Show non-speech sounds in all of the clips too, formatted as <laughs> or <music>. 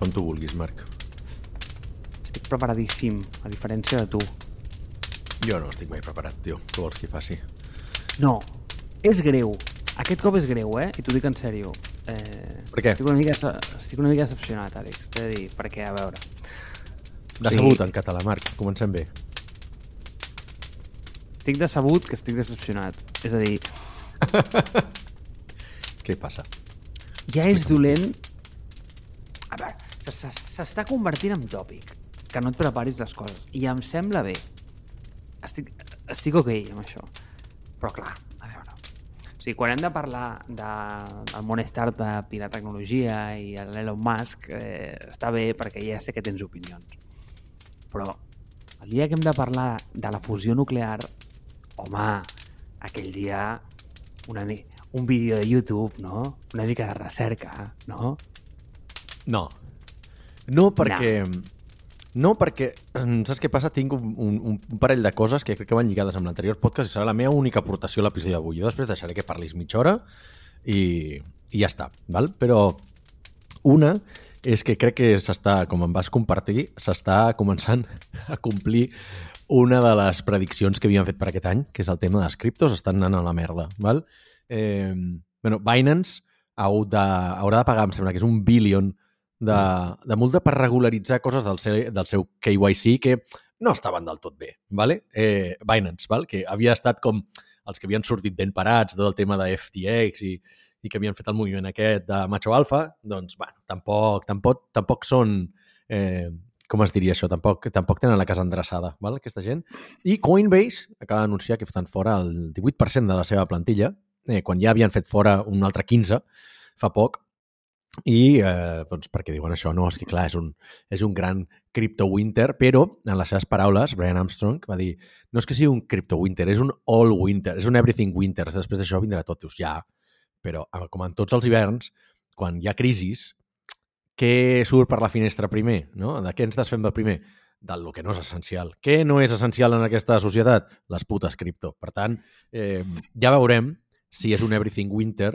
Quan tu vulguis, Marc. Estic preparadíssim, a diferència de tu. Jo no estic mai preparat, tio. Què vols que hi faci? No, és greu. Aquest cop és greu, eh? I t'ho dic en sèrio. Eh, Per què? Estic una mica, estic una mica decepcionat, Àlex. T'he de dir, perquè, a veure... Decebut Sí. en català, Marc. Comencem bé. Estic decebut que estic decepcionat. És a dir, <laughs> Què passa? ja és dolent... A veure, se- se- s'està convertint en tòpic que no et preparis les coses. I em sembla bé. Estic, estic ok amb això. Però clar, a veure... O sigui, quan hem de parlar de, món startup i la tecnologia i l'Elon Musk, eh, està bé perquè ja sé que tens opinions. Però el dia que hem de parlar de la fusió nuclear, home, aquell dia una, un vídeo de YouTube, no? Una mica de recerca, no? No. No perquè... No, perquè, mm, saps què passa? Tinc un, un, un parell de coses que crec que van lligades amb l'anterior podcast i serà la meva única aportació a l'episodi d'avui. Jo després deixaré que parlis mitja hora i, i ja està, val? Però una és que crec que s'està, com em vas compartir, s'està començant a complir una de les prediccions que havíem fet per aquest any, que és el tema dels criptos, estan anant a la merda, val? Eh, bueno, Binance ha hagut de, haurà de pagar, em sembla que és un billion de, de multa per regularitzar coses del seu, del seu KYC que no estaven del tot bé, vale? Eh, Binance, val? que havia estat com els que havien sortit ben parats, tot el tema de FTX i, i que havien fet el moviment aquest de Macho Alfa, doncs, bueno, tampoc, tampoc, tampoc són... Eh, com es diria això? Tampoc, tampoc tenen la casa endreçada, val? aquesta gent. I Coinbase acaba d'anunciar que foten fora el 18% de la seva plantilla, eh, quan ja havien fet fora un altre 15 fa poc, i eh, doncs perquè diuen això, no, és que clar, és un, és un gran crypto winter, però en les seves paraules, Brian Armstrong va dir no és que sigui un crypto winter, és un all winter, és un everything winter, després d'això vindrà tot, dius, ja, però eh, com en tots els hiverns, quan hi ha crisis, què surt per la finestra primer? No? De què ens desfem de primer? Del que no és essencial. Què no és essencial en aquesta societat? Les putes cripto. Per tant, eh, ja veurem si és un everything winter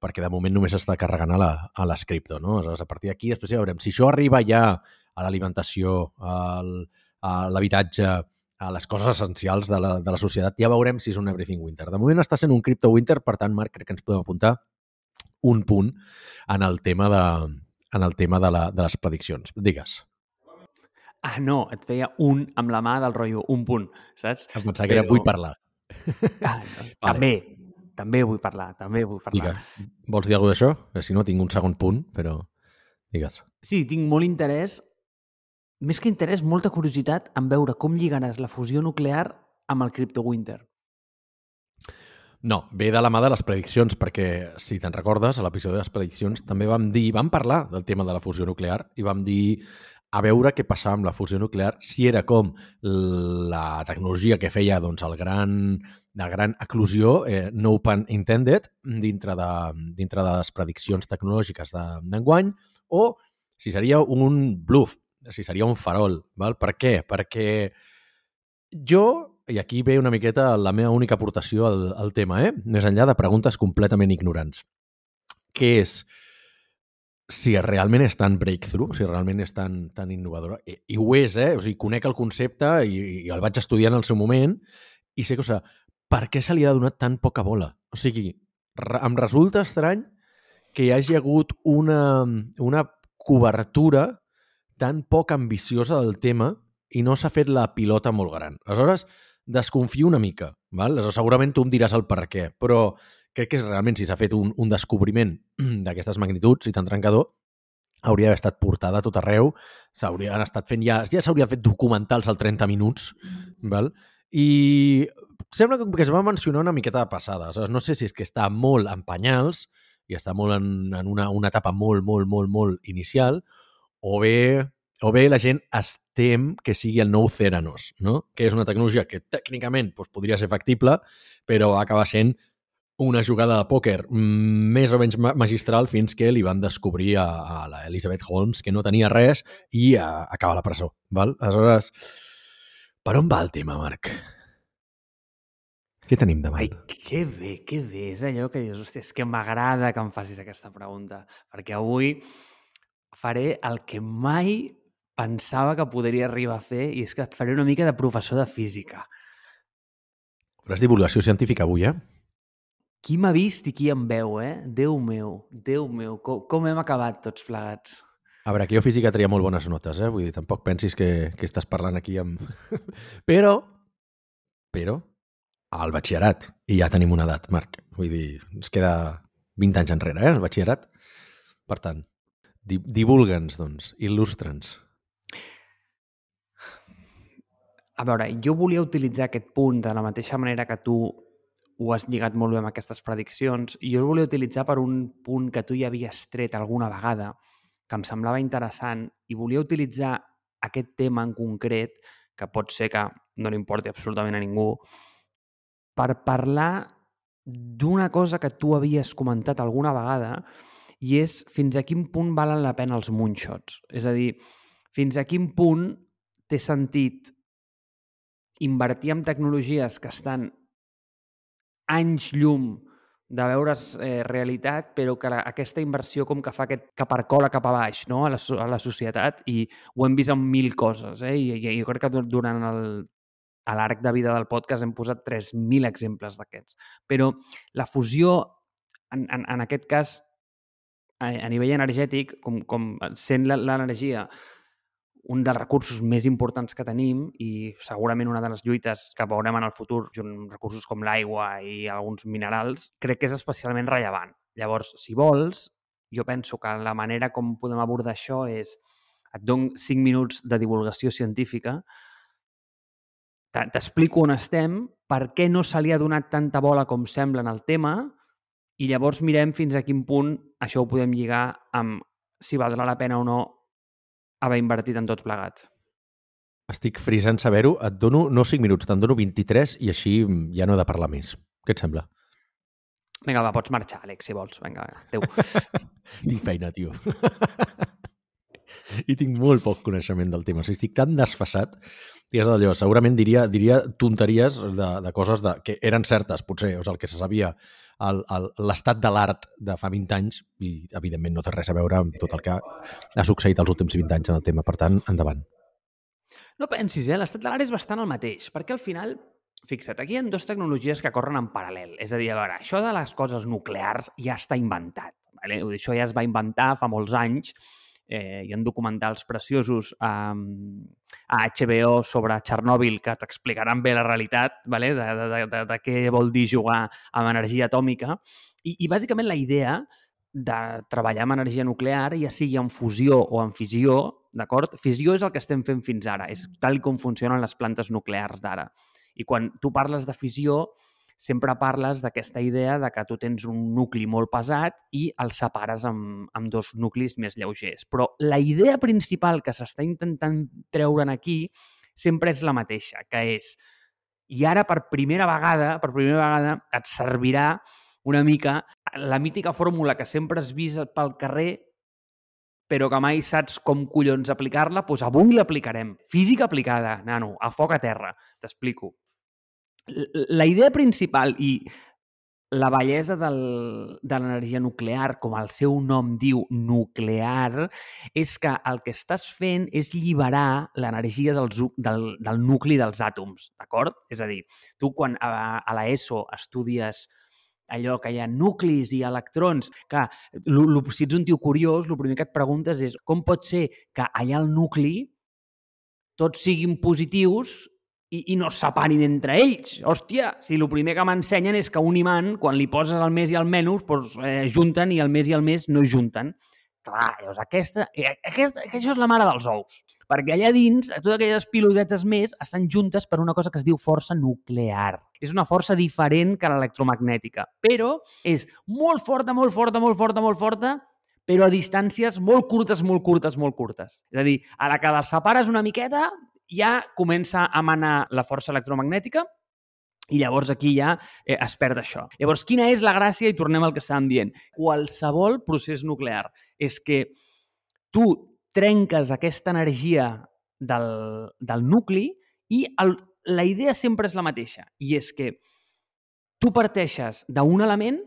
perquè de moment només està carregant a, la, a les cripto. No? Aleshores, a partir d'aquí després ja veurem. Si això arriba ja a l'alimentació, al- a l'habitatge, a les coses essencials de la, de la societat, ja veurem si és un everything winter. De moment està sent un crypto winter, per tant, Marc, crec que ens podem apuntar un punt en el tema de, en el tema de, la, de les prediccions. Digues. Ah, no, et feia un amb la mà del rotllo, un punt, saps? Em pensava que era Però- vull parlar. Ah, també, també vull parlar, també vull parlar. Digues. Vols dir alguna cosa d'això? Si no, tinc un segon punt, però digues. Sí, tinc molt interès, més que interès, molta curiositat en veure com lligaràs la fusió nuclear amb el Crypto Winter. No, ve de la mà de les prediccions, perquè, si te'n recordes, a l'episodi de les prediccions també vam dir, vam parlar del tema de la fusió nuclear i vam dir a veure què passava amb la fusió nuclear, si era com la tecnologia que feia doncs, el gran, la gran eclosió, eh, no pun intended, dintre de, dintre de les prediccions tecnològiques de- d'enguany, o si seria un bluff, si seria un farol. Val? Per què? Perquè jo, i aquí ve una miqueta la meva única aportació al, al tema, eh? més enllà de preguntes completament ignorants, que és si realment és tan breakthrough, si realment és tan, tan innovadora, i, i ho és, eh? O sigui, conec el concepte i, i el vaig estudiar en el seu moment i sé que, o sigui, per què se li ha donat tan poca bola? O sigui, em resulta estrany que hi hagi hagut una, una cobertura tan poc ambiciosa del tema i no s'ha fet la pilota molt gran. Aleshores, desconfio una mica. Val? Aleshores, segurament tu em diràs el per què, però crec que realment si s'ha fet un, un descobriment <clears throat> d'aquestes magnituds i tan trencador, hauria d'haver estat portada a tot arreu, s'haurien estat fent ja, ja s'hauria fet documentals al 30 minuts, val? i sembla que que es va mencionar una miqueta de passada. Aleshores, no sé si és que està molt en penyals i està molt en, en una, una etapa molt, molt, molt, molt inicial, o bé, o bé la gent es tem que sigui el nou Theranos, no? que és una tecnologia que tècnicament doncs, podria ser factible, però acaba sent una jugada de pòquer més o menys ma- magistral fins que li van descobrir a, a la Holmes que no tenia res i a, acaba la presó. Val? Aleshores, per on va el tema, Marc? Què tenim davant? Ai, que bé, que bé. És allò que dius, hòstia, és que m'agrada que em facis aquesta pregunta. Perquè avui faré el que mai pensava que podria arribar a fer i és que et faré una mica de professor de física. Faràs divulgació científica avui, eh? Qui m'ha vist i qui em veu, eh? Déu meu, Déu meu, com, com hem acabat tots plegats. A veure, que jo física tenia molt bones notes, eh? Vull dir, tampoc pensis que, que estàs parlant aquí amb... <laughs> però, però, al batxillerat, i ja tenim una edat, Marc. Vull dir, ens queda 20 anys enrere, eh, el batxillerat. Per tant, di divulga'ns, doncs, il·lustra'ns. A veure, jo volia utilitzar aquest punt de la mateixa manera que tu ho has lligat molt bé amb aquestes prediccions, jo el volia utilitzar per un punt que tu ja havies tret alguna vegada, que em semblava interessant, i volia utilitzar aquest tema en concret, que pot ser que no li importi absolutament a ningú, per parlar d'una cosa que tu havies comentat alguna vegada, i és fins a quin punt valen la pena els moonshots. És a dir, fins a quin punt té sentit invertir en tecnologies que estan anys llum de veure's eh, realitat, però que la, aquesta inversió com que fa aquest cap cola cap a baix no? a, la, a la societat i ho hem vist amb mil coses. Eh? I, i jo crec que durant el, a l'arc de vida del podcast hem posat 3.000 exemples d'aquests. Però la fusió, en, en, en aquest cas, a, a nivell energètic, com, com sent l'energia un dels recursos més importants que tenim i segurament una de les lluites que veurem en el futur, amb recursos com l'aigua i alguns minerals, crec que és especialment rellevant. Llavors, si vols, jo penso que la manera com podem abordar això és et dono 5 minuts de divulgació científica, t'explico on estem, per què no se li ha donat tanta bola com sembla en el tema, i llavors mirem fins a quin punt això ho podem lligar amb si valdrà la pena o no haver invertit en tot plegat. Estic frisant saber-ho. Et dono, no 5 minuts, te'n dono 23 i així ja no he de parlar més. Què et sembla? Vinga, va, pots marxar, Àlex, si vols. Vinga, vinga. adéu. <laughs> tinc feina, tio. <laughs> I tinc molt poc coneixement del tema. O sigui, estic tan desfassat i és d'allò, segurament diria, diria tonteries de, de coses de, que eren certes, potser, o sigui, el que se sabia l'estat de l'art de fa 20 anys i, evidentment, no té res a veure amb tot el que ha succeït els últims 20 anys en el tema. Per tant, endavant. No pensis, eh? l'estat de l'art és bastant el mateix, perquè al final, fixa't, aquí hi ha dues tecnologies que corren en paral·lel. És a dir, a veure, això de les coses nuclears ja està inventat. Vale? Això ja es va inventar fa molts anys eh, hi ha documentals preciosos um, a HBO sobre Txernòbil que t'explicaran bé la realitat vale? de, de, de, de, de què vol dir jugar amb energia atòmica. I, i bàsicament la idea de treballar amb energia nuclear, ja sigui en fusió o en fissió, d'acord? Fissió és el que estem fent fins ara, és tal com funcionen les plantes nuclears d'ara. I quan tu parles de fissió, sempre parles d'aquesta idea de que tu tens un nucli molt pesat i el separes amb, amb dos nuclis més lleugers. Però la idea principal que s'està intentant treure'n aquí sempre és la mateixa, que és i ara per primera vegada, per primera vegada et servirà una mica la mítica fórmula que sempre has vist pel carrer però que mai saps com collons aplicar-la, doncs avui l'aplicarem. Física aplicada, nano, a foc a terra. T'explico la idea principal i la bellesa del, de l'energia nuclear, com el seu nom diu, nuclear, és que el que estàs fent és alliberar l'energia del, del, del nucli dels àtoms, d'acord? És a dir, tu quan a, a l'ESO estudies allò que hi ha nuclis i electrons, que si ets un tio curiós, el primer que et preguntes és com pot ser que allà al nucli tots siguin positius i, i no es separin entre ells. Hòstia, si el primer que m'ensenyen és que un imant, quan li poses el més i el menys, doncs, eh, junten i el més i el més no junten. Clar, llavors aquesta, eh, aquesta, això és la mare dels ous. Perquè allà dins, totes aquelles pilotetes més estan juntes per una cosa que es diu força nuclear. És una força diferent que l'electromagnètica, però és molt forta, molt forta, molt forta, molt forta, però a distàncies molt curtes, molt curtes, molt curtes. És a dir, a la que les separes una miqueta, ja comença a manar la força electromagnètica i llavors aquí ja eh, es perd això. Llavors, quina és la gràcia? I tornem al que estàvem dient. Qualsevol procés nuclear és que tu trenques aquesta energia del, del nucli i el, la idea sempre és la mateixa. I és que tu parteixes d'un element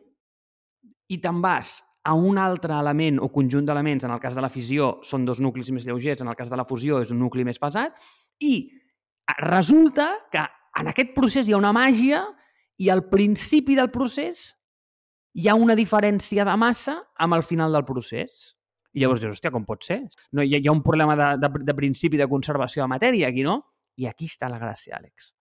i te'n vas a un altre element o conjunt d'elements, en el cas de la fissió són dos nuclis més lleugers, en el cas de la fusió és un nucli més pesat, i resulta que en aquest procés hi ha una màgia i al principi del procés hi ha una diferència de massa amb el final del procés. I llavors dius, hòstia, com pot ser? No, hi, ha, hi ha un problema de, de, de principi de conservació de matèria aquí, no? I aquí està la gràcia, Àlex.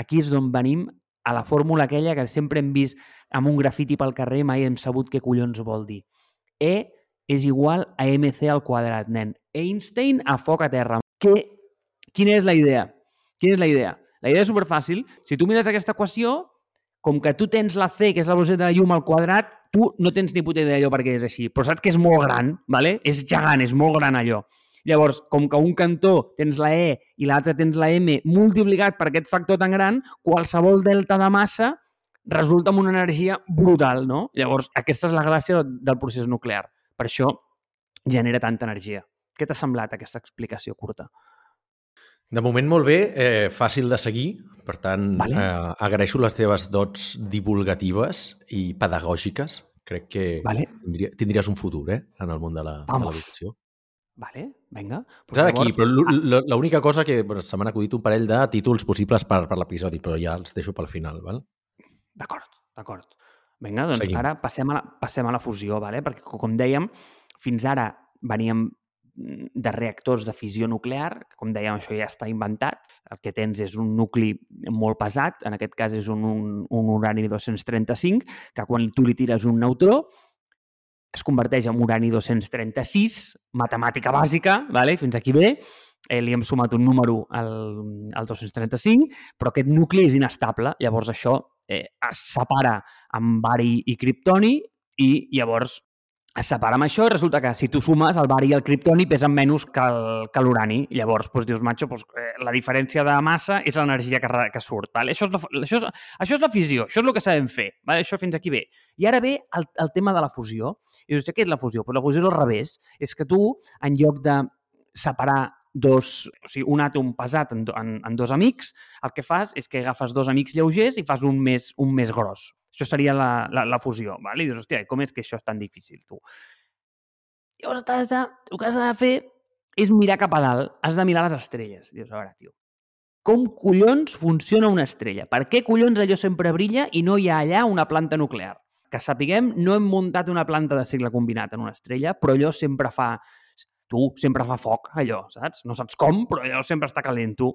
Aquí és d'on venim a la fórmula aquella que sempre hem vist amb un grafiti pel carrer mai hem sabut què collons vol dir. E és igual a MC al quadrat, nen. Einstein a foc a terra. Que, quina és la idea? Quina és la idea? La idea és superfàcil. Si tu mires aquesta equació, com que tu tens la C, que és la velocitat de la llum al quadrat, tu no tens ni puta idea d'allò perquè és així. Però saps que és molt gran, ¿vale? és gegant, és molt gran allò. Llavors, com que un cantó tens la E i l'altre tens la M multiplicat per aquest factor tan gran, qualsevol delta de massa resulta amb una energia brutal, no? Llavors, aquesta és la gràcia del procés nuclear. Per això genera tanta energia. Què t'ha semblat aquesta explicació curta? De moment molt bé, eh, fàcil de seguir, per tant, vale. eh, agraeixo les teves dots divulgatives i pedagògiques. Crec que vale. tindria, tindries un futur eh, en el món de l'educació. Vale, vinga. Pues Ara aquí, però ah. l'única cosa que se m'han acudit un parell de títols possibles per, per l'episodi, però ja els deixo pel final, val? D'acord, d'acord. Vinga, doncs Seguim. ara passem a, la, passem a la fusió, vale? perquè com dèiem, fins ara veníem de reactors de fissió nuclear, com dèiem això ja està inventat, el que tens és un nucli molt pesat, en aquest cas és un, un, un urani 235, que quan tu li tires un neutró es converteix en urani 236, matemàtica bàsica, vale? fins aquí bé, eh, li hem sumat un número al, al 235, però aquest nucli és inestable, llavors això eh, es separa amb bari i criptoni i llavors es separa amb això i resulta que si tu sumes el bari i el criptoni pesen menys que l'urani. Llavors, doncs, dius, macho, doncs, eh, la diferència de massa és l'energia que, que surt. Vale? Això, és la, això, és, això és la fissió, això és el que sabem fer. Vale? Això fins aquí bé. I ara ve el, el tema de la fusió. I dius, què és la fusió? Pues la fusió és al revés. És que tu, en lloc de separar dos, o sigui, un àtom pesat en, en, en dos amics, el que fas és que agafes dos amics lleugers i fas un més, un més gros. Això seria la, la, la fusió. Val? I dius, hòstia, com és que això és tan difícil, tu? Llavors, has de, el que has de fer és mirar cap a dalt. Has de mirar les estrelles. Dius, a veure, tio, com collons funciona una estrella? Per què collons allò sempre brilla i no hi ha allà una planta nuclear? Que sapiguem, no hem muntat una planta de cicle combinat en una estrella, però allò sempre fa tu sempre fa foc, allò, saps? No saps com, però allò sempre està calent, tu.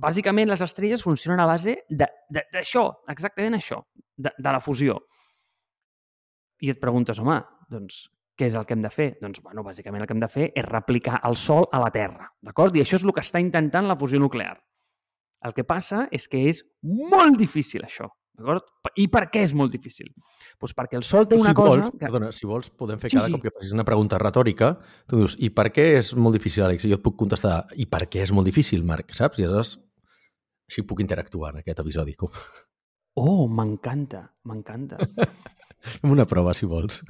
Bàsicament, les estrelles funcionen a base d'això, exactament això, de, de la fusió. I et preguntes, home, doncs, què és el que hem de fer? Doncs, bueno, bàsicament el que hem de fer és replicar el Sol a la Terra, d'acord? I això és el que està intentant la fusió nuclear. El que passa és que és molt difícil, això. D'acord? I per què és molt difícil? Pues perquè el sol té una si cosa... Vols, que... Perdona, si vols, podem fer sí, cada sí. cop que facis una pregunta retòrica, tu dius, i per què és molt difícil, Àlex? I jo et puc contestar, i per què és molt difícil, Marc? Saps? I aleshores així puc interactuar en aquest episodi. Com... Oh, m'encanta, m'encanta. Fem una prova, si vols.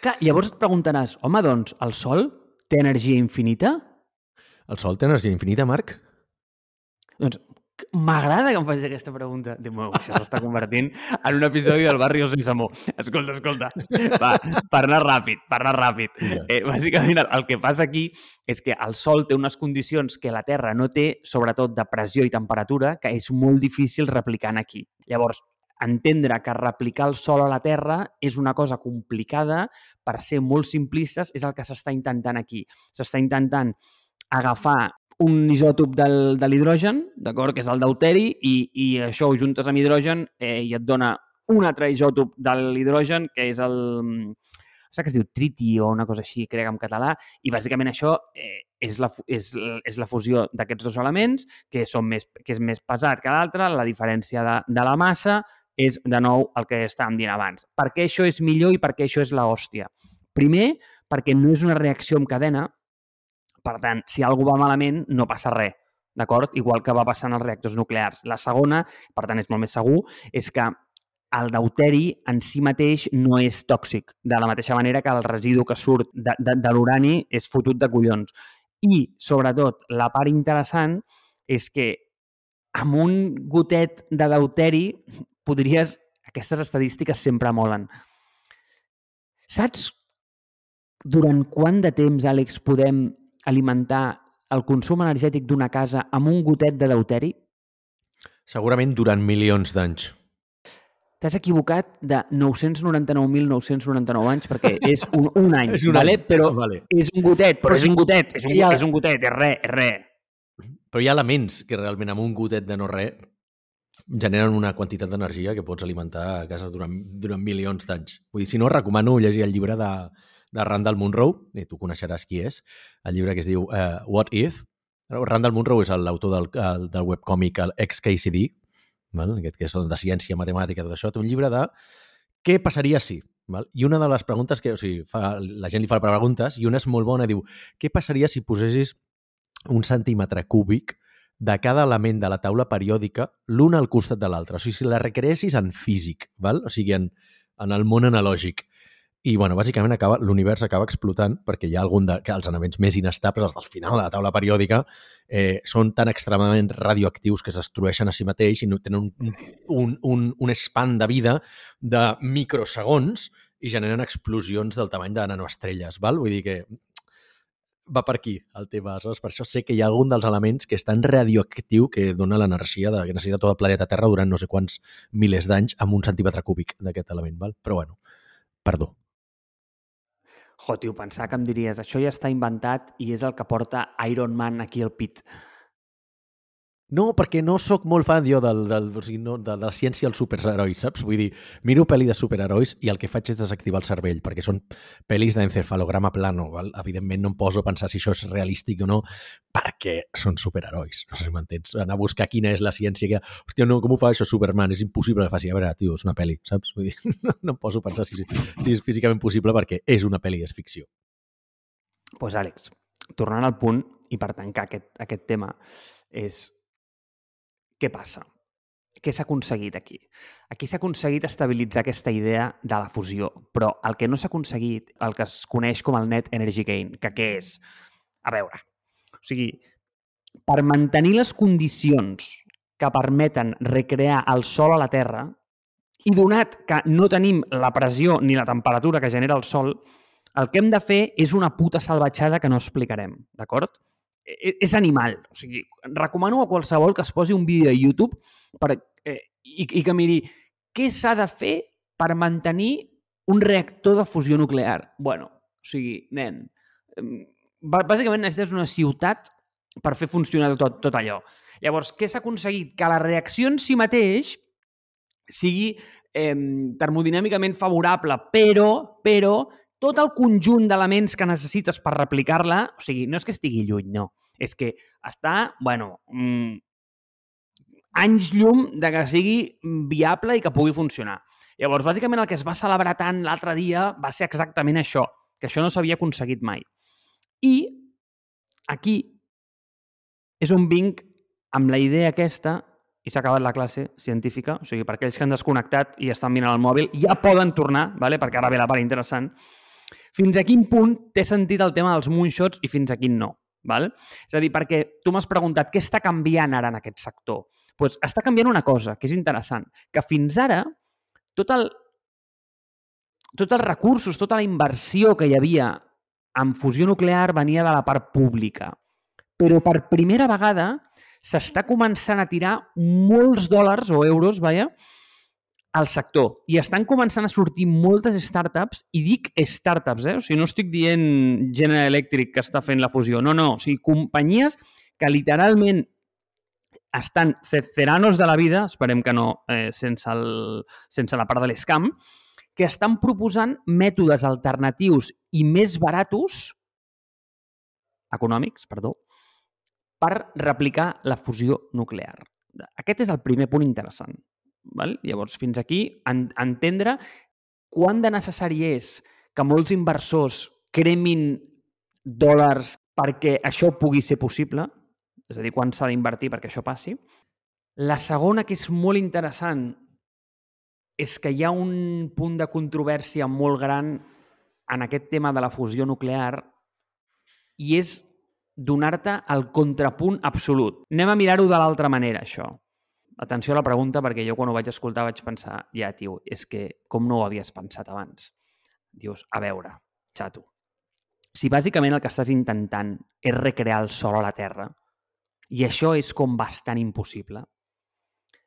Clar, llavors et preguntaràs, home, doncs, el Sol té energia infinita? El Sol té energia infinita, Marc? Doncs M'agrada que em facis aquesta pregunta. Déu meu, això s'està convertint en un episodi del barri Samó. Escolta, escolta. Va, per anar ràpid, per anar ràpid. Eh, bàsicament, el que passa aquí és que el Sol té unes condicions que la Terra no té, sobretot de pressió i temperatura, que és molt difícil replicar aquí. Llavors, entendre que replicar el Sol a la Terra és una cosa complicada, per ser molt simplistes, és el que s'està intentant aquí. S'està intentant agafar un isòtop del, de l'hidrogen, d'acord, que és el deuteri, i, i això ho juntes amb hidrogen eh, i et dona un altre isòtop de l'hidrogen, que és el... Saps que es diu triti o una cosa així, crec en català, i bàsicament això eh, és, la, és, és la fusió d'aquests dos elements, que, són més, que és més pesat que l'altre, la diferència de, de la massa és, de nou, el que estàvem dient abans. Per què això és millor i per què això és la? Primer, perquè no és una reacció en cadena, per tant, si alguna va malament, no passa res, d'acord? Igual que va passar en els reactors nuclears. La segona, per tant és molt més segur, és que el deuteri en si mateix no és tòxic, de la mateixa manera que el residu que surt de, de, de l'urani és fotut de collons. I, sobretot, la part interessant és que amb un gotet de deuteri podries... Aquestes estadístiques sempre molen Saps durant quant de temps, Àlex, podem alimentar el consum energètic d'una casa amb un gotet de deuteri? Segurament durant milions d'anys. T'has equivocat de 999.999 anys perquè és un, un <laughs> any, És un vale? any, però vale. és un gotet, però, Però és un gotet, és un, ha- és un gotet, és res, és res. Però hi ha elements que realment amb un gotet de no res generen una quantitat d'energia que pots alimentar a casa durant, durant milions d'anys. Vull dir, si no, recomano llegir el llibre de, de Randall Munroe, i tu coneixeràs qui és, el llibre que es diu uh, What If. Randall Munroe és l'autor del, el- del webcòmic XKCD, val? aquest que és de ciència, matemàtica, tot això. Té un llibre de què passaria si? Val? I una de les preguntes que, o sigui, fa, la gent li fa preguntes, i una és molt bona, diu, què passaria si posessis un centímetre cúbic de cada element de la taula periòdica l'un al costat de l'altre. O sigui, si la recreessis en físic, val? o sigui, en, en el món analògic. I, bueno, bàsicament acaba l'univers acaba explotant perquè hi ha algun de, que els elements més inestables, els del final de la taula periòdica, eh, són tan extremadament radioactius que es destrueixen a si mateix i no tenen un, un, un, un span de vida de microsegons i generen explosions del tamany de nanoestrelles. Val? Vull dir que va per aquí el tema. Aleshores, per això sé que hi ha algun dels elements que és tan radioactiu que dona l'energia de, que necessita tot el planeta Terra durant no sé quants milers d'anys amb un centímetre cúbic d'aquest element. Val? Però bueno, perdó. Jo, tio, pensar que em diries això ja està inventat i és el que porta Iron Man aquí al pit. No, perquè no sóc molt fan jo del, del, o sigui, no, de, la ciència als superherois, saps? Vull dir, miro pel·li de superherois i el que faig és desactivar el cervell, perquè són pel·lis d'encefalograma plano. Val? Evidentment no em poso a pensar si això és realístic o no, perquè són superherois. No sé si m'entens. Anar a buscar quina és la ciència que... Hòstia, no, com ho fa això Superman? És impossible que faci. A veure, tio, és una pel·li, saps? Vull dir, <laughs> no, no em poso a pensar si, si és físicament possible perquè és una pel·li, és ficció. Doncs pues, Àlex, tornant al punt, i per tancar aquest, aquest tema, és què passa? Què s'ha aconseguit aquí? Aquí s'ha aconseguit estabilitzar aquesta idea de la fusió, però el que no s'ha aconseguit, el que es coneix com el net energy gain, que què és? A veure, o sigui, per mantenir les condicions que permeten recrear el Sol a la Terra, i donat que no tenim la pressió ni la temperatura que genera el Sol, el que hem de fer és una puta salvatjada que no explicarem, d'acord? E- És animal. O sigui, recomano a qualsevol que es posi un vídeo a YouTube per, eh, i, i que miri què s'ha de fer per mantenir un reactor de fusió nuclear. bueno, o sigui, nen, bàsicament necessites una ciutat per fer funcionar tot, tot allò. Llavors, què s'ha aconseguit? Que la reacció en si mateix sigui eh, termodinàmicament favorable, però, però tot el conjunt d'elements que necessites per replicar-la, o sigui, no és que estigui lluny, no. És que està, bueno, mm, anys llum de que sigui viable i que pugui funcionar. Llavors, bàsicament, el que es va celebrar tant l'altre dia va ser exactament això, que això no s'havia aconseguit mai. I aquí és on vinc amb la idea aquesta i s'ha acabat la classe científica, o sigui, per aquells que han desconnectat i estan mirant el mòbil, ja poden tornar, vale? perquè ara ve la part interessant, fins a quin punt té sentit el tema dels moonshots i fins a quin no. Val? És a dir, perquè tu m'has preguntat què està canviant ara en aquest sector. Pues està canviant una cosa, que és interessant, que fins ara tot el, tots els recursos, tota la inversió que hi havia en fusió nuclear venia de la part pública. Però per primera vegada s'està començant a tirar molts dòlars o euros, vaja, al sector. I estan començant a sortir moltes startups, i dic startups, eh? o sigui, no estic dient General Electric que està fent la fusió, no, no, o sigui, companyies que literalment estan ceranos de la vida, esperem que no eh, sense, el, sense la part de l'escam, que estan proposant mètodes alternatius i més baratos, econòmics, perdó, per replicar la fusió nuclear. Aquest és el primer punt interessant. Val? Llavors, fins aquí, en, entendre quant de necessari és que molts inversors cremin dòlars perquè això pugui ser possible, és a dir, quan s'ha d'invertir perquè això passi. La segona, que és molt interessant, és que hi ha un punt de controvèrsia molt gran en aquest tema de la fusió nuclear i és donar-te el contrapunt absolut. Anem a mirar-ho de l'altra manera, això. Atenció a la pregunta, perquè jo quan ho vaig escoltar vaig pensar, ja, tio, és que com no ho havies pensat abans? dius, a veure, xato, si bàsicament el que estàs intentant és recrear el sol a la Terra, i això és com bastant impossible,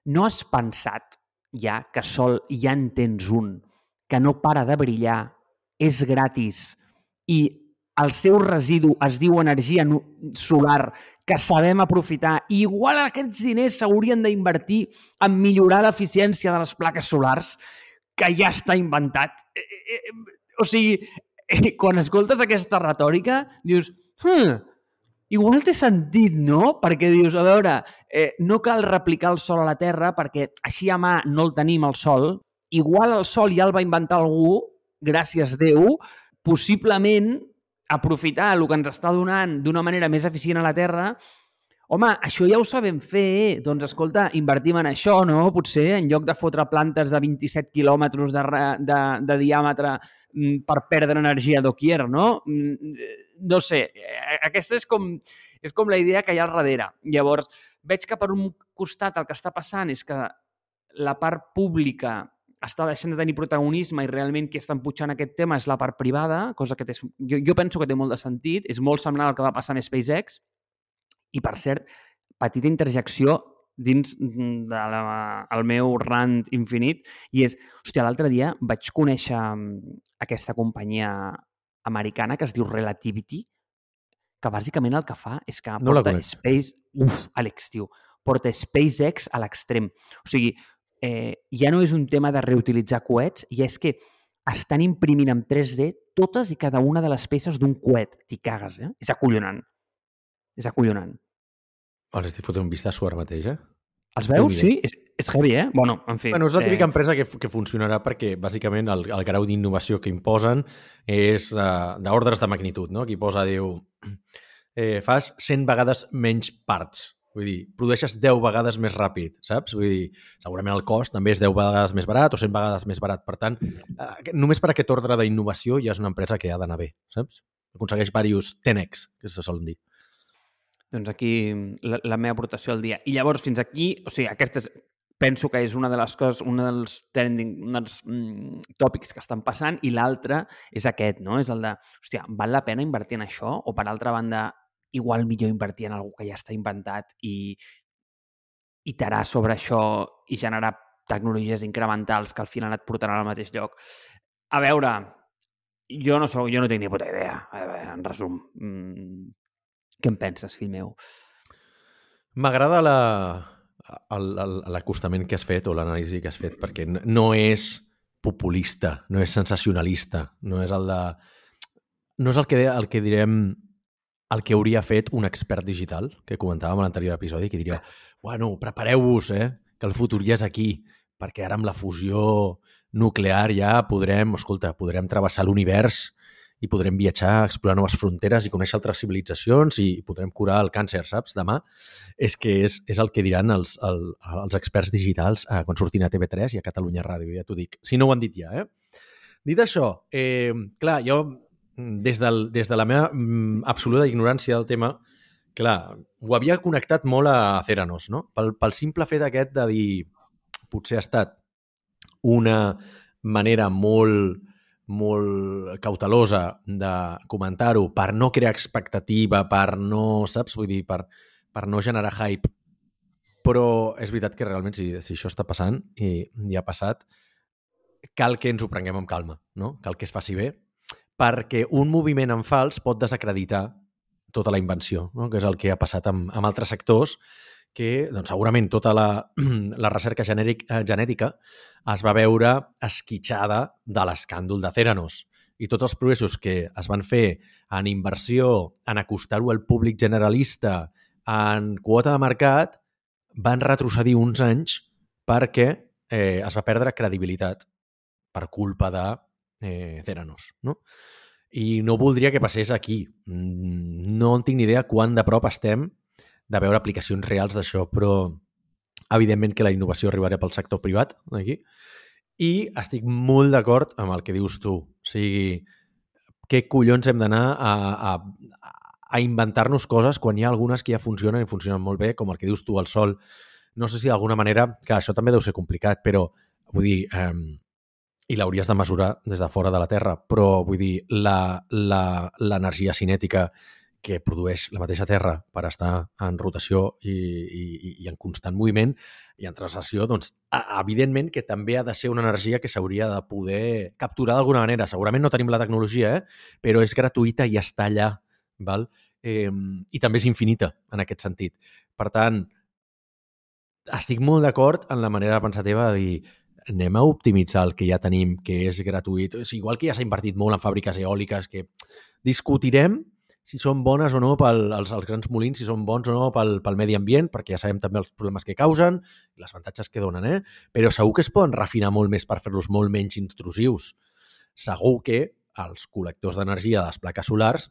no has pensat ja que sol ja en tens un, que no para de brillar, és gratis i el seu residu es diu energia solar que sabem aprofitar. I igual aquests diners s'haurien d'invertir en millorar l'eficiència de les plaques solars, que ja està inventat. Eh, eh, eh, o sigui, quan escoltes aquesta retòrica, dius, hm, igual té sentit, no? Perquè dius, a veure, eh, no cal replicar el sol a la Terra perquè així a mà no el tenim el sol. Igual el sol ja el va inventar algú, gràcies a Déu, possiblement aprofitar el que ens està donant d'una manera més eficient a la Terra, home, això ja ho sabem fer. Doncs, escolta, invertim en això, no? Potser, en lloc de fotre plantes de 27 quilòmetres de, de, de diàmetre mm, per perdre energia doquier, no? Mm, no sé, eh, aquesta és com, és com la idea que hi ha al darrere. Llavors, veig que per un costat el que està passant és que la part pública està deixant de tenir protagonisme i realment qui està empujant aquest tema és la part privada, cosa que té, jo, jo penso que té molt de sentit, és molt semblant al que va passar amb SpaceX, i per cert, petita interjecció dins del de meu rant infinit, i és, hòstia, l'altre dia vaig conèixer mm, aquesta companyia americana que es diu Relativity, que bàsicament el que fa és que no porta Space... Uf, Àlex, tio, porta SpaceX a l'extrem. O sigui, eh, ja no és un tema de reutilitzar coets, i és que estan imprimint en 3D totes i cada una de les peces d'un coet. T'hi cagues, eh? És acollonant. És acollonant. Els estic fotent un vistazo ara mateix, eh? Els veus? Sí, és, és heavy, eh? Bueno, en fi. Bueno, és la típica eh... empresa que, que funcionarà perquè, bàsicament, el, el grau d'innovació que imposen és uh, d'ordres de magnitud, no? Aquí posa, diu, <clears throat> eh, fas 100 vegades menys parts Vull dir, produeixes 10 vegades més ràpid, saps? Vull dir, segurament el cost també és 10 vegades més barat o 100 vegades més barat. Per tant, eh, només per aquest ordre d'innovació ja és una empresa que ha d'anar bé, saps? Aconsegueix diversos 10x, que se solen dir. Doncs aquí la, la meva aportació al dia. I llavors, fins aquí, o sigui, aquest és, penso que és una de les coses, un dels trending, un dels mm, tòpics que estan passant i l'altre és aquest, no? És el de, hòstia, val la pena invertir en això? O per altra banda, igual millor invertir en algú que ja està inventat i iterar sobre això i generar tecnologies incrementals que al final et portaran al mateix lloc. A veure, jo no, soc, jo no tinc ni puta idea, veure, en resum. Mm, què en penses, fill meu? M'agrada l'acostament que has fet o l'anàlisi que has fet, perquè no és populista, no és sensacionalista, no és el de... No és el que, el que direm el que hauria fet un expert digital, que comentàvem a l'anterior episodi, que diria, bueno, prepareu-vos, eh, que el futur ja és aquí, perquè ara amb la fusió nuclear ja podrem, escolta, podrem travessar l'univers i podrem viatjar, explorar noves fronteres i conèixer altres civilitzacions i podrem curar el càncer, saps? Demà és que és, és el que diran els, el, els experts digitals eh, quan surtin a TV3 i a Catalunya Ràdio, ja t'ho dic. Si no ho han dit ja, eh? Dit això, eh, clar, jo des, del, des de la meva mm, absoluta ignorància del tema, clar, ho havia connectat molt a Ceranos, no? Pel, pel simple fet aquest de dir potser ha estat una manera molt, molt cautelosa de comentar-ho per no crear expectativa, per no, saps? Vull dir, per, per no generar hype. Però és veritat que realment si, si això està passant i, i ha passat, cal que ens ho prenguem amb calma, no? Cal que es faci bé perquè un moviment en fals pot desacreditar tota la invenció, no? que és el que ha passat amb, amb altres sectors que doncs, segurament tota la, <clears throat> la recerca genèric, eh, genètica es va veure esquitxada de l'escàndol de Theranos. I tots els progressos que es van fer en inversió, en acostar-ho al públic generalista, en quota de mercat, van retrocedir uns anys perquè eh, es va perdre credibilitat per culpa de eh, Theranos, no? I no voldria que passés aquí. Mm, no en tinc ni idea quan de prop estem de veure aplicacions reals d'això, però evidentment que la innovació arribarà pel sector privat aquí. I estic molt d'acord amb el que dius tu. O sigui, què collons hem d'anar a, a, a inventar-nos coses quan hi ha algunes que ja funcionen i funcionen molt bé, com el que dius tu, el sol. No sé si d'alguna manera, que això també deu ser complicat, però vull dir, eh, i l'hauries de mesurar des de fora de la Terra, però vull dir, l'energia cinètica que produeix la mateixa Terra per estar en rotació i, i, i en constant moviment i en translació, doncs, a- evidentment que també ha de ser una energia que s'hauria de poder capturar d'alguna manera. Segurament no tenim la tecnologia, eh? però és gratuïta i està allà. Val? Eh, I també és infinita, en aquest sentit. Per tant, estic molt d'acord en la manera de pensar teva de dir anem a optimitzar el que ja tenim, que és gratuït. És igual que ja s'ha invertit molt en fàbriques eòliques, que discutirem si són bones o no pel, els, els grans molins, si són bons o no pel, pel medi ambient, perquè ja sabem també els problemes que causen i les avantatges que donen, eh? però segur que es poden refinar molt més per fer-los molt menys intrusius. Segur que els col·lectors d'energia de les plaques solars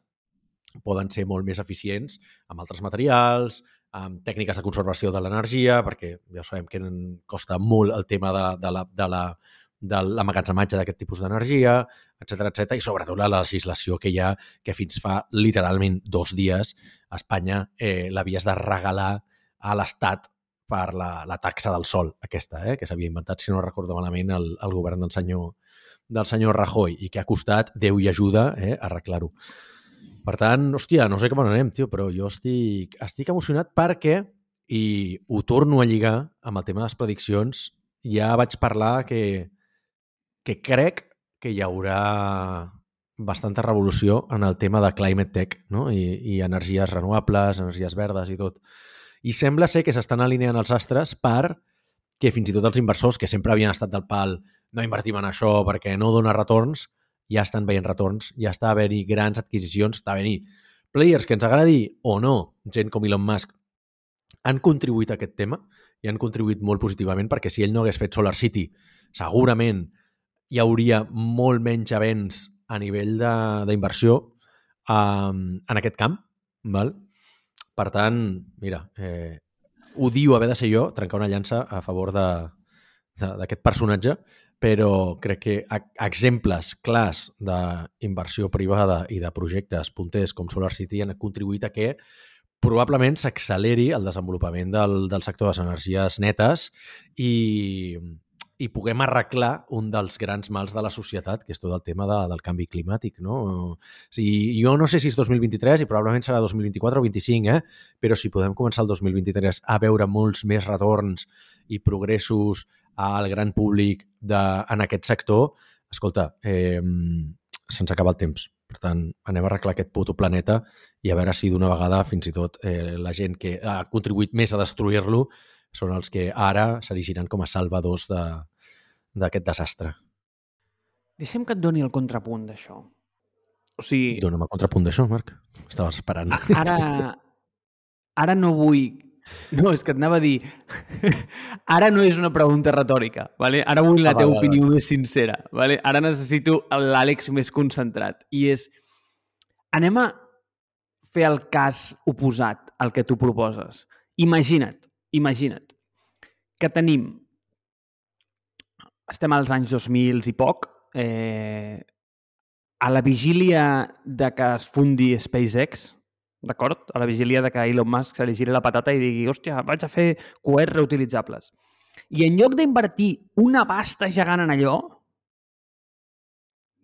poden ser molt més eficients amb altres materials, amb tècniques de conservació de l'energia, perquè ja sabem que costa molt el tema de, de la, de la, de l'emmagatzematge d'aquest tipus d'energia, etc etc i sobretot la legislació que hi ha, que fins fa literalment dos dies a Espanya eh, l'havies de regalar a l'Estat per la, la taxa del sol, aquesta, eh, que s'havia inventat, si no recordo malament, el, el govern del senyor, del senyor Rajoy i que ha costat Déu i ajuda eh, arreglar-ho. Per tant, hòstia, no sé com anem, tio, però jo estic, estic emocionat perquè, i ho torno a lligar amb el tema de les prediccions, ja vaig parlar que, que crec que hi haurà bastanta revolució en el tema de climate tech no? I, i energies renovables, energies verdes i tot. I sembla ser que s'estan alineant els astres per que fins i tot els inversors que sempre havien estat del pal no invertim en això perquè no dona retorns, ja estan veient retorns, ja està havent-hi grans adquisicions, està havent-hi players que ens agradi o no, gent com Elon Musk, han contribuït a aquest tema i han contribuït molt positivament perquè si ell no hagués fet Solar City, segurament hi hauria molt menys avenç a nivell d'inversió um, en aquest camp. Val? Per tant, mira, eh, odio haver de ser jo, trencar una llança a favor d'aquest personatge, però crec que a- exemples clars d'inversió privada i de projectes punters com Solar City han contribuït a que probablement s'acceleri el desenvolupament del, del sector de les energies netes i, i puguem arreglar un dels grans mals de la societat, que és tot el tema de, del canvi climàtic. No? O sigui, jo no sé si és 2023 i probablement serà 2024 o 25, eh? però si podem començar el 2023 a veure molts més retorns i progressos al gran públic de, en aquest sector, escolta, eh, se'ns acaba el temps. Per tant, anem a arreglar aquest puto planeta i a veure si d'una vegada fins i tot eh, la gent que ha contribuït més a destruir-lo són els que ara s'erigiran com a salvadors de- d'aquest de, desastre. Deixa'm que et doni el contrapunt d'això. O sigui, Dóna'm el contrapunt d'això, Marc. Estaves esperant. ara, ara no vull... <laughs> No, és que et anava a dir... <laughs> Ara no és una pregunta retòrica, vale? ara vull la Ah, teva opinió més sincera. Vale? Ara necessito l'Àlex més concentrat. I és... Anem a fer el cas oposat al que tu proposes. Imagina't, imagina't que tenim... Estem als anys 2000 i poc, eh, a la vigília de que es fundi SpaceX, d'acord? A la vigília de que Elon Musk se li giri la patata i digui hòstia, vaig a fer coets reutilitzables. I en lloc d'invertir una pasta gegant en allò,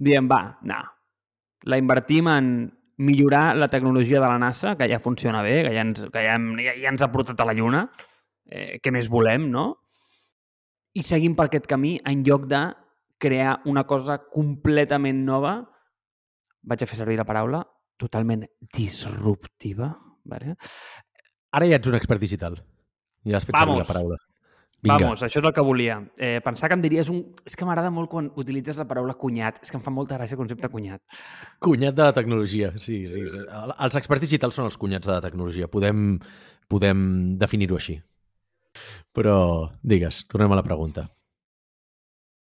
diem, va, no, la invertim en millorar la tecnologia de la NASA, que ja funciona bé, que ja ens, que ja, ja, ja ens ha portat a la Lluna, eh, què més volem, no? I seguim per aquest camí en lloc de crear una cosa completament nova, vaig a fer servir la paraula, totalment disruptiva. Vale? Ara ja ets un expert digital. Ja has fet Vamos. la paraula. Vinga. Vamos, això és el que volia. Eh, pensar que em diries un... És que m'agrada molt quan utilitzes la paraula cunyat. És que em fa molta gràcia el concepte cunyat. Cunyat de la tecnologia, sí, sí. El- Els experts digitals són els cunyats de la tecnologia. Podem, podem definir-ho així. Però, digues, tornem a la pregunta.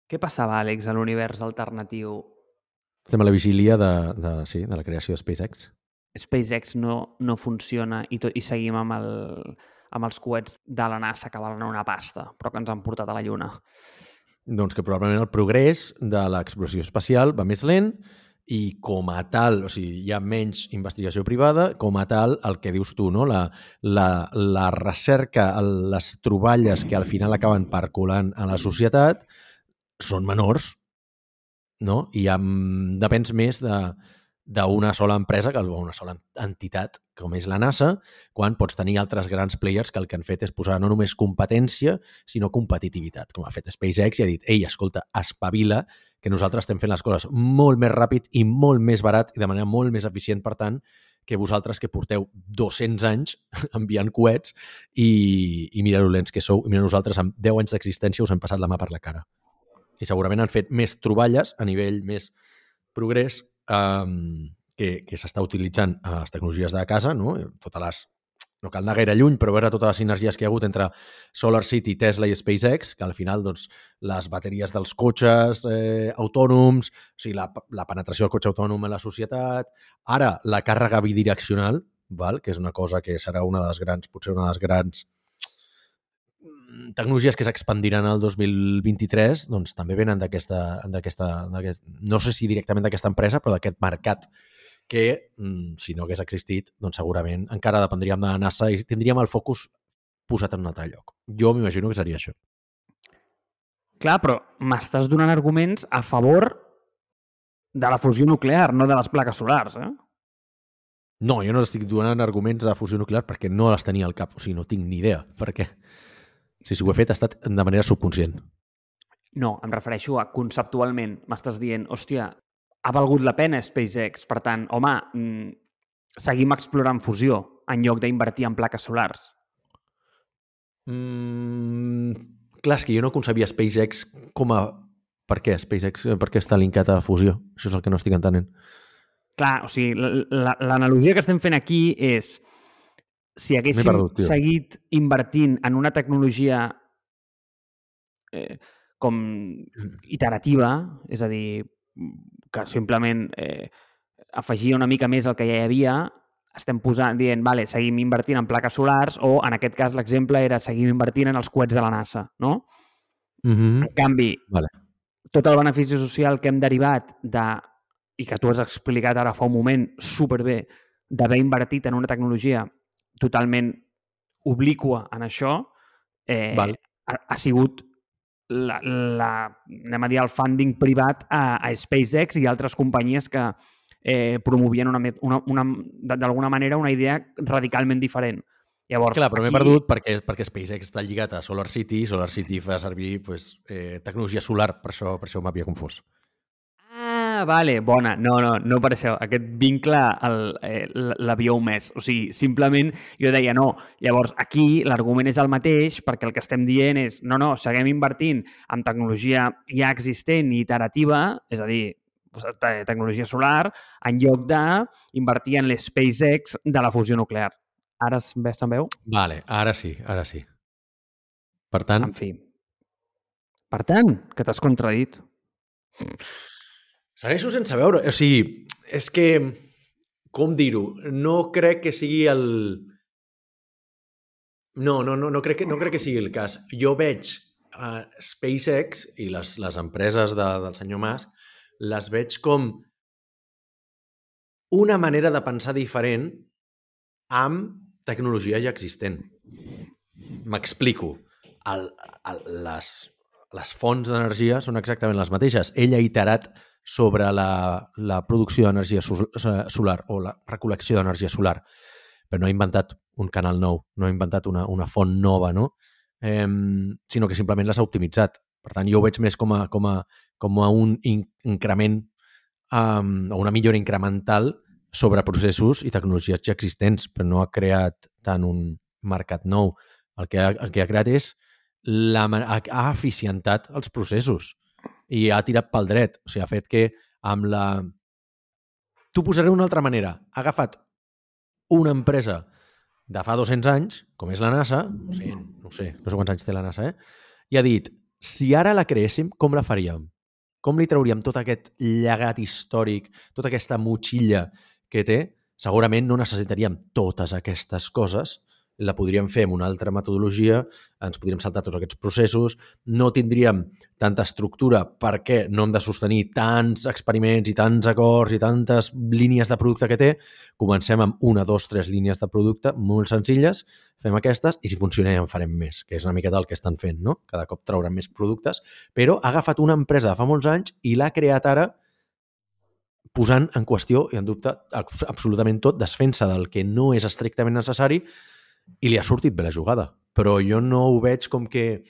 Què passava, Àlex, a l'univers alternatiu? Estem a la vigília de, de, sí, de la creació de SpaceX. SpaceX no, no funciona i, tot, i seguim amb, el, amb els coets de la NASA que valen una pasta, però que ens han portat a la Lluna. Doncs que probablement el progrés de l'exploració espacial va més lent i com a tal, o sigui, hi ha menys investigació privada, com a tal, el que dius tu, no? la, la, la recerca, les troballes que al final acaben percolant a la societat són menors no? i amb, depens més de d'una sola empresa, que una sola entitat, com és la NASA, quan pots tenir altres grans players que el que han fet és posar no només competència, sinó competitivitat, com ha fet SpaceX i ha dit, ei, escolta, espavila, que nosaltres estem fent les coses molt més ràpid i molt més barat i de manera molt més eficient, per tant, que vosaltres que porteu 200 anys <laughs> enviant coets i, i mira lents que sou, i mira nosaltres amb 10 anys d'existència us hem passat la mà per la cara. I segurament han fet més troballes a nivell més progrés um, que, que s'està utilitzant a les tecnologies de casa, no? totes les no cal anar gaire lluny, però veure totes les sinergies que hi ha hagut entre Solar City, Tesla i SpaceX, que al final doncs, les bateries dels cotxes eh, autònoms, o sigui, la, la penetració del cotxe autònom en la societat, ara la càrrega bidireccional, val? que és una cosa que serà una de les grans, potser una de les grans tecnologies que s'expandiran al 2023 doncs també venen d'aquesta no sé si directament d'aquesta empresa però d'aquest mercat que, mm, si no hagués existit, doncs segurament encara dependríem de la NASA i tindríem el focus posat en un altre lloc. Jo m'imagino que seria això. Clar, però m'estàs donant arguments a favor de la fusió nuclear, no de les plaques solars, eh? No, jo no estic donant arguments de fusió nuclear perquè no les tenia al cap, o sigui, no tinc ni idea. Per si ho he fet ha estat de manera subconscient. No, em refereixo a conceptualment. M'estàs dient, hòstia, ha valgut la pena SpaceX. Per tant, home, mm, seguim explorant fusió en lloc d'invertir en plaques solars. Mm, clar, és que jo no concebia SpaceX com a... Per què SpaceX? Per què està linkat a fusió? Això és el que no estic entenent. Clar, o sigui, l'analogia que estem fent aquí és si haguéssim perdut, seguit invertint en una tecnologia eh, com <clears throat> iterativa, és a dir, que simplement eh, afegia una mica més el que ja hi havia, estem posant, dient, vale, seguim invertint en plaques solars o, en aquest cas, l'exemple era seguim invertint en els coets de la NASA, no? Mm -hmm. En canvi, vale. tot el benefici social que hem derivat de, i que tu has explicat ara fa un moment superbé, d'haver invertit en una tecnologia totalment obliqua en això, eh, Val. ha, ha sigut la, la, anem a dir, el funding privat a, a SpaceX i altres companyies que eh, promovien una, una, una, d'alguna manera una idea radicalment diferent. Llavors, Clar, però aquí... m'he perdut perquè, perquè SpaceX està lligat a Solar City i Solar City fa servir pues, eh, tecnologia solar, per això, per això m'havia confós. Ah, vale, bona. No, no, no per això. Aquest vincle eh, l'havia omès. O sigui, simplement jo deia no. Llavors, aquí l'argument és el mateix perquè el que estem dient és no, no, seguim invertint en tecnologia ja existent i iterativa, és a dir, tecnologia solar, en lloc d'invertir en l'SpaceX de la fusió nuclear. Ara se'n veu? Vale, ara sí, ara sí. Per tant... En fi. Per tant, que t'has contradit. Segueixo sense veure. O sigui, és que, com dir-ho, no crec que sigui el... No, no, no, no, crec que, no crec que sigui el cas. Jo veig uh, SpaceX i les, les empreses de, del senyor Musk les veig com una manera de pensar diferent amb tecnologia ja existent. M'explico. Les, les fonts d'energia són exactament les mateixes. Ell ha iterat sobre la, la producció d'energia solar o la recol·lecció d'energia solar, però no ha inventat un canal nou, no ha inventat una, una font nova, no? Eh, sinó que simplement ha optimitzat. Per tant, jo ho veig més com a, com a, com a un in increment um, o una millora incremental sobre processos i tecnologies ja existents, però no ha creat tant un mercat nou. El que ha, el que ha creat és la, ha eficientat els processos i ha tirat pel dret. O sigui, ha fet que amb la... T'ho posaré d'una altra manera. Ha agafat una empresa de fa 200 anys, com és la NASA, o sigui, no sé, no sé quants anys té la NASA, eh? i ha dit, si ara la creéssim, com la faríem? Com li trauríem tot aquest llegat històric, tota aquesta motxilla que té? Segurament no necessitaríem totes aquestes coses la podríem fer amb una altra metodologia, ens podríem saltar tots aquests processos, no tindríem tanta estructura perquè no hem de sostenir tants experiments i tants acords i tantes línies de producte que té. Comencem amb una, dos, tres línies de producte molt senzilles, fem aquestes i si funciona ja en farem més, que és una miqueta el que estan fent, no? Cada cop trauran més productes, però ha agafat una empresa de fa molts anys i l'ha creat ara posant en qüestió i en dubte absolutament tot, desfent-se del que no és estrictament necessari i li ha sortit bé la jugada. Però jo no ho veig com que...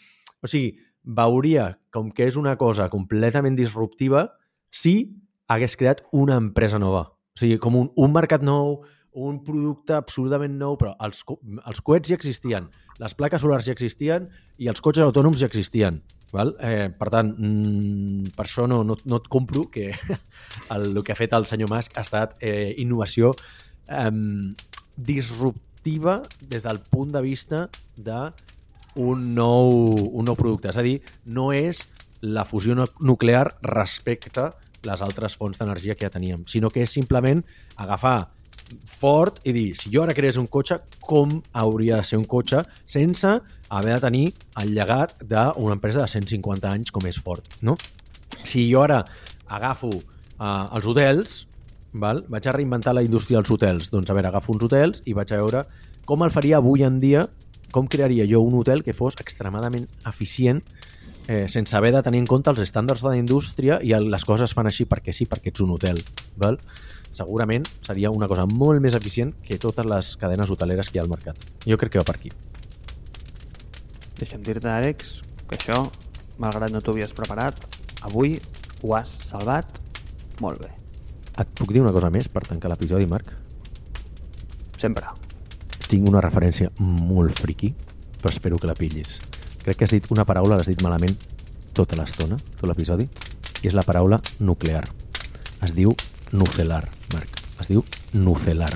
O sigui, veuria com que és una cosa completament disruptiva si hagués creat una empresa nova. O sigui, com un, un mercat nou, un producte absolutament nou, però els, els coets ja existien, les plaques solars ja existien i els cotxes autònoms ja existien. Val? Eh, per tant, mm, per això no, no, no et compro que <laughs> el, el que ha fet el senyor Musk ha estat eh, innovació eh, disruptiva activa des del punt de vista de un nou, un nou producte. És a dir, no és la fusió nuclear respecte les altres fonts d'energia que ja teníem, sinó que és simplement agafar fort i dir, si jo ara creés un cotxe, com hauria de ser un cotxe sense haver de tenir el llegat d'una empresa de 150 anys com és Ford, no? Si jo ara agafo uh, els hotels, Val? Vaig a reinventar la indústria dels hotels. Doncs a veure, agafo uns hotels i vaig a veure com el faria avui en dia, com crearia jo un hotel que fos extremadament eficient eh, sense haver de tenir en compte els estàndards de la indústria i les coses fan així perquè sí, perquè ets un hotel. Val? Segurament seria una cosa molt més eficient que totes les cadenes hoteleres que hi ha al mercat. Jo crec que va per aquí. Deixa'm dir-te, Àlex, que això, malgrat no t'ho havies preparat, avui ho has salvat molt bé. Et puc dir una cosa més per tancar l'episodi, Marc? Sempre. Tinc una referència molt friqui, però espero que la pillis. Crec que has dit una paraula, l'has dit malament tota l'estona, tot l'episodi, i és la paraula nuclear. Es diu nucelar, Marc. Es diu nucelar.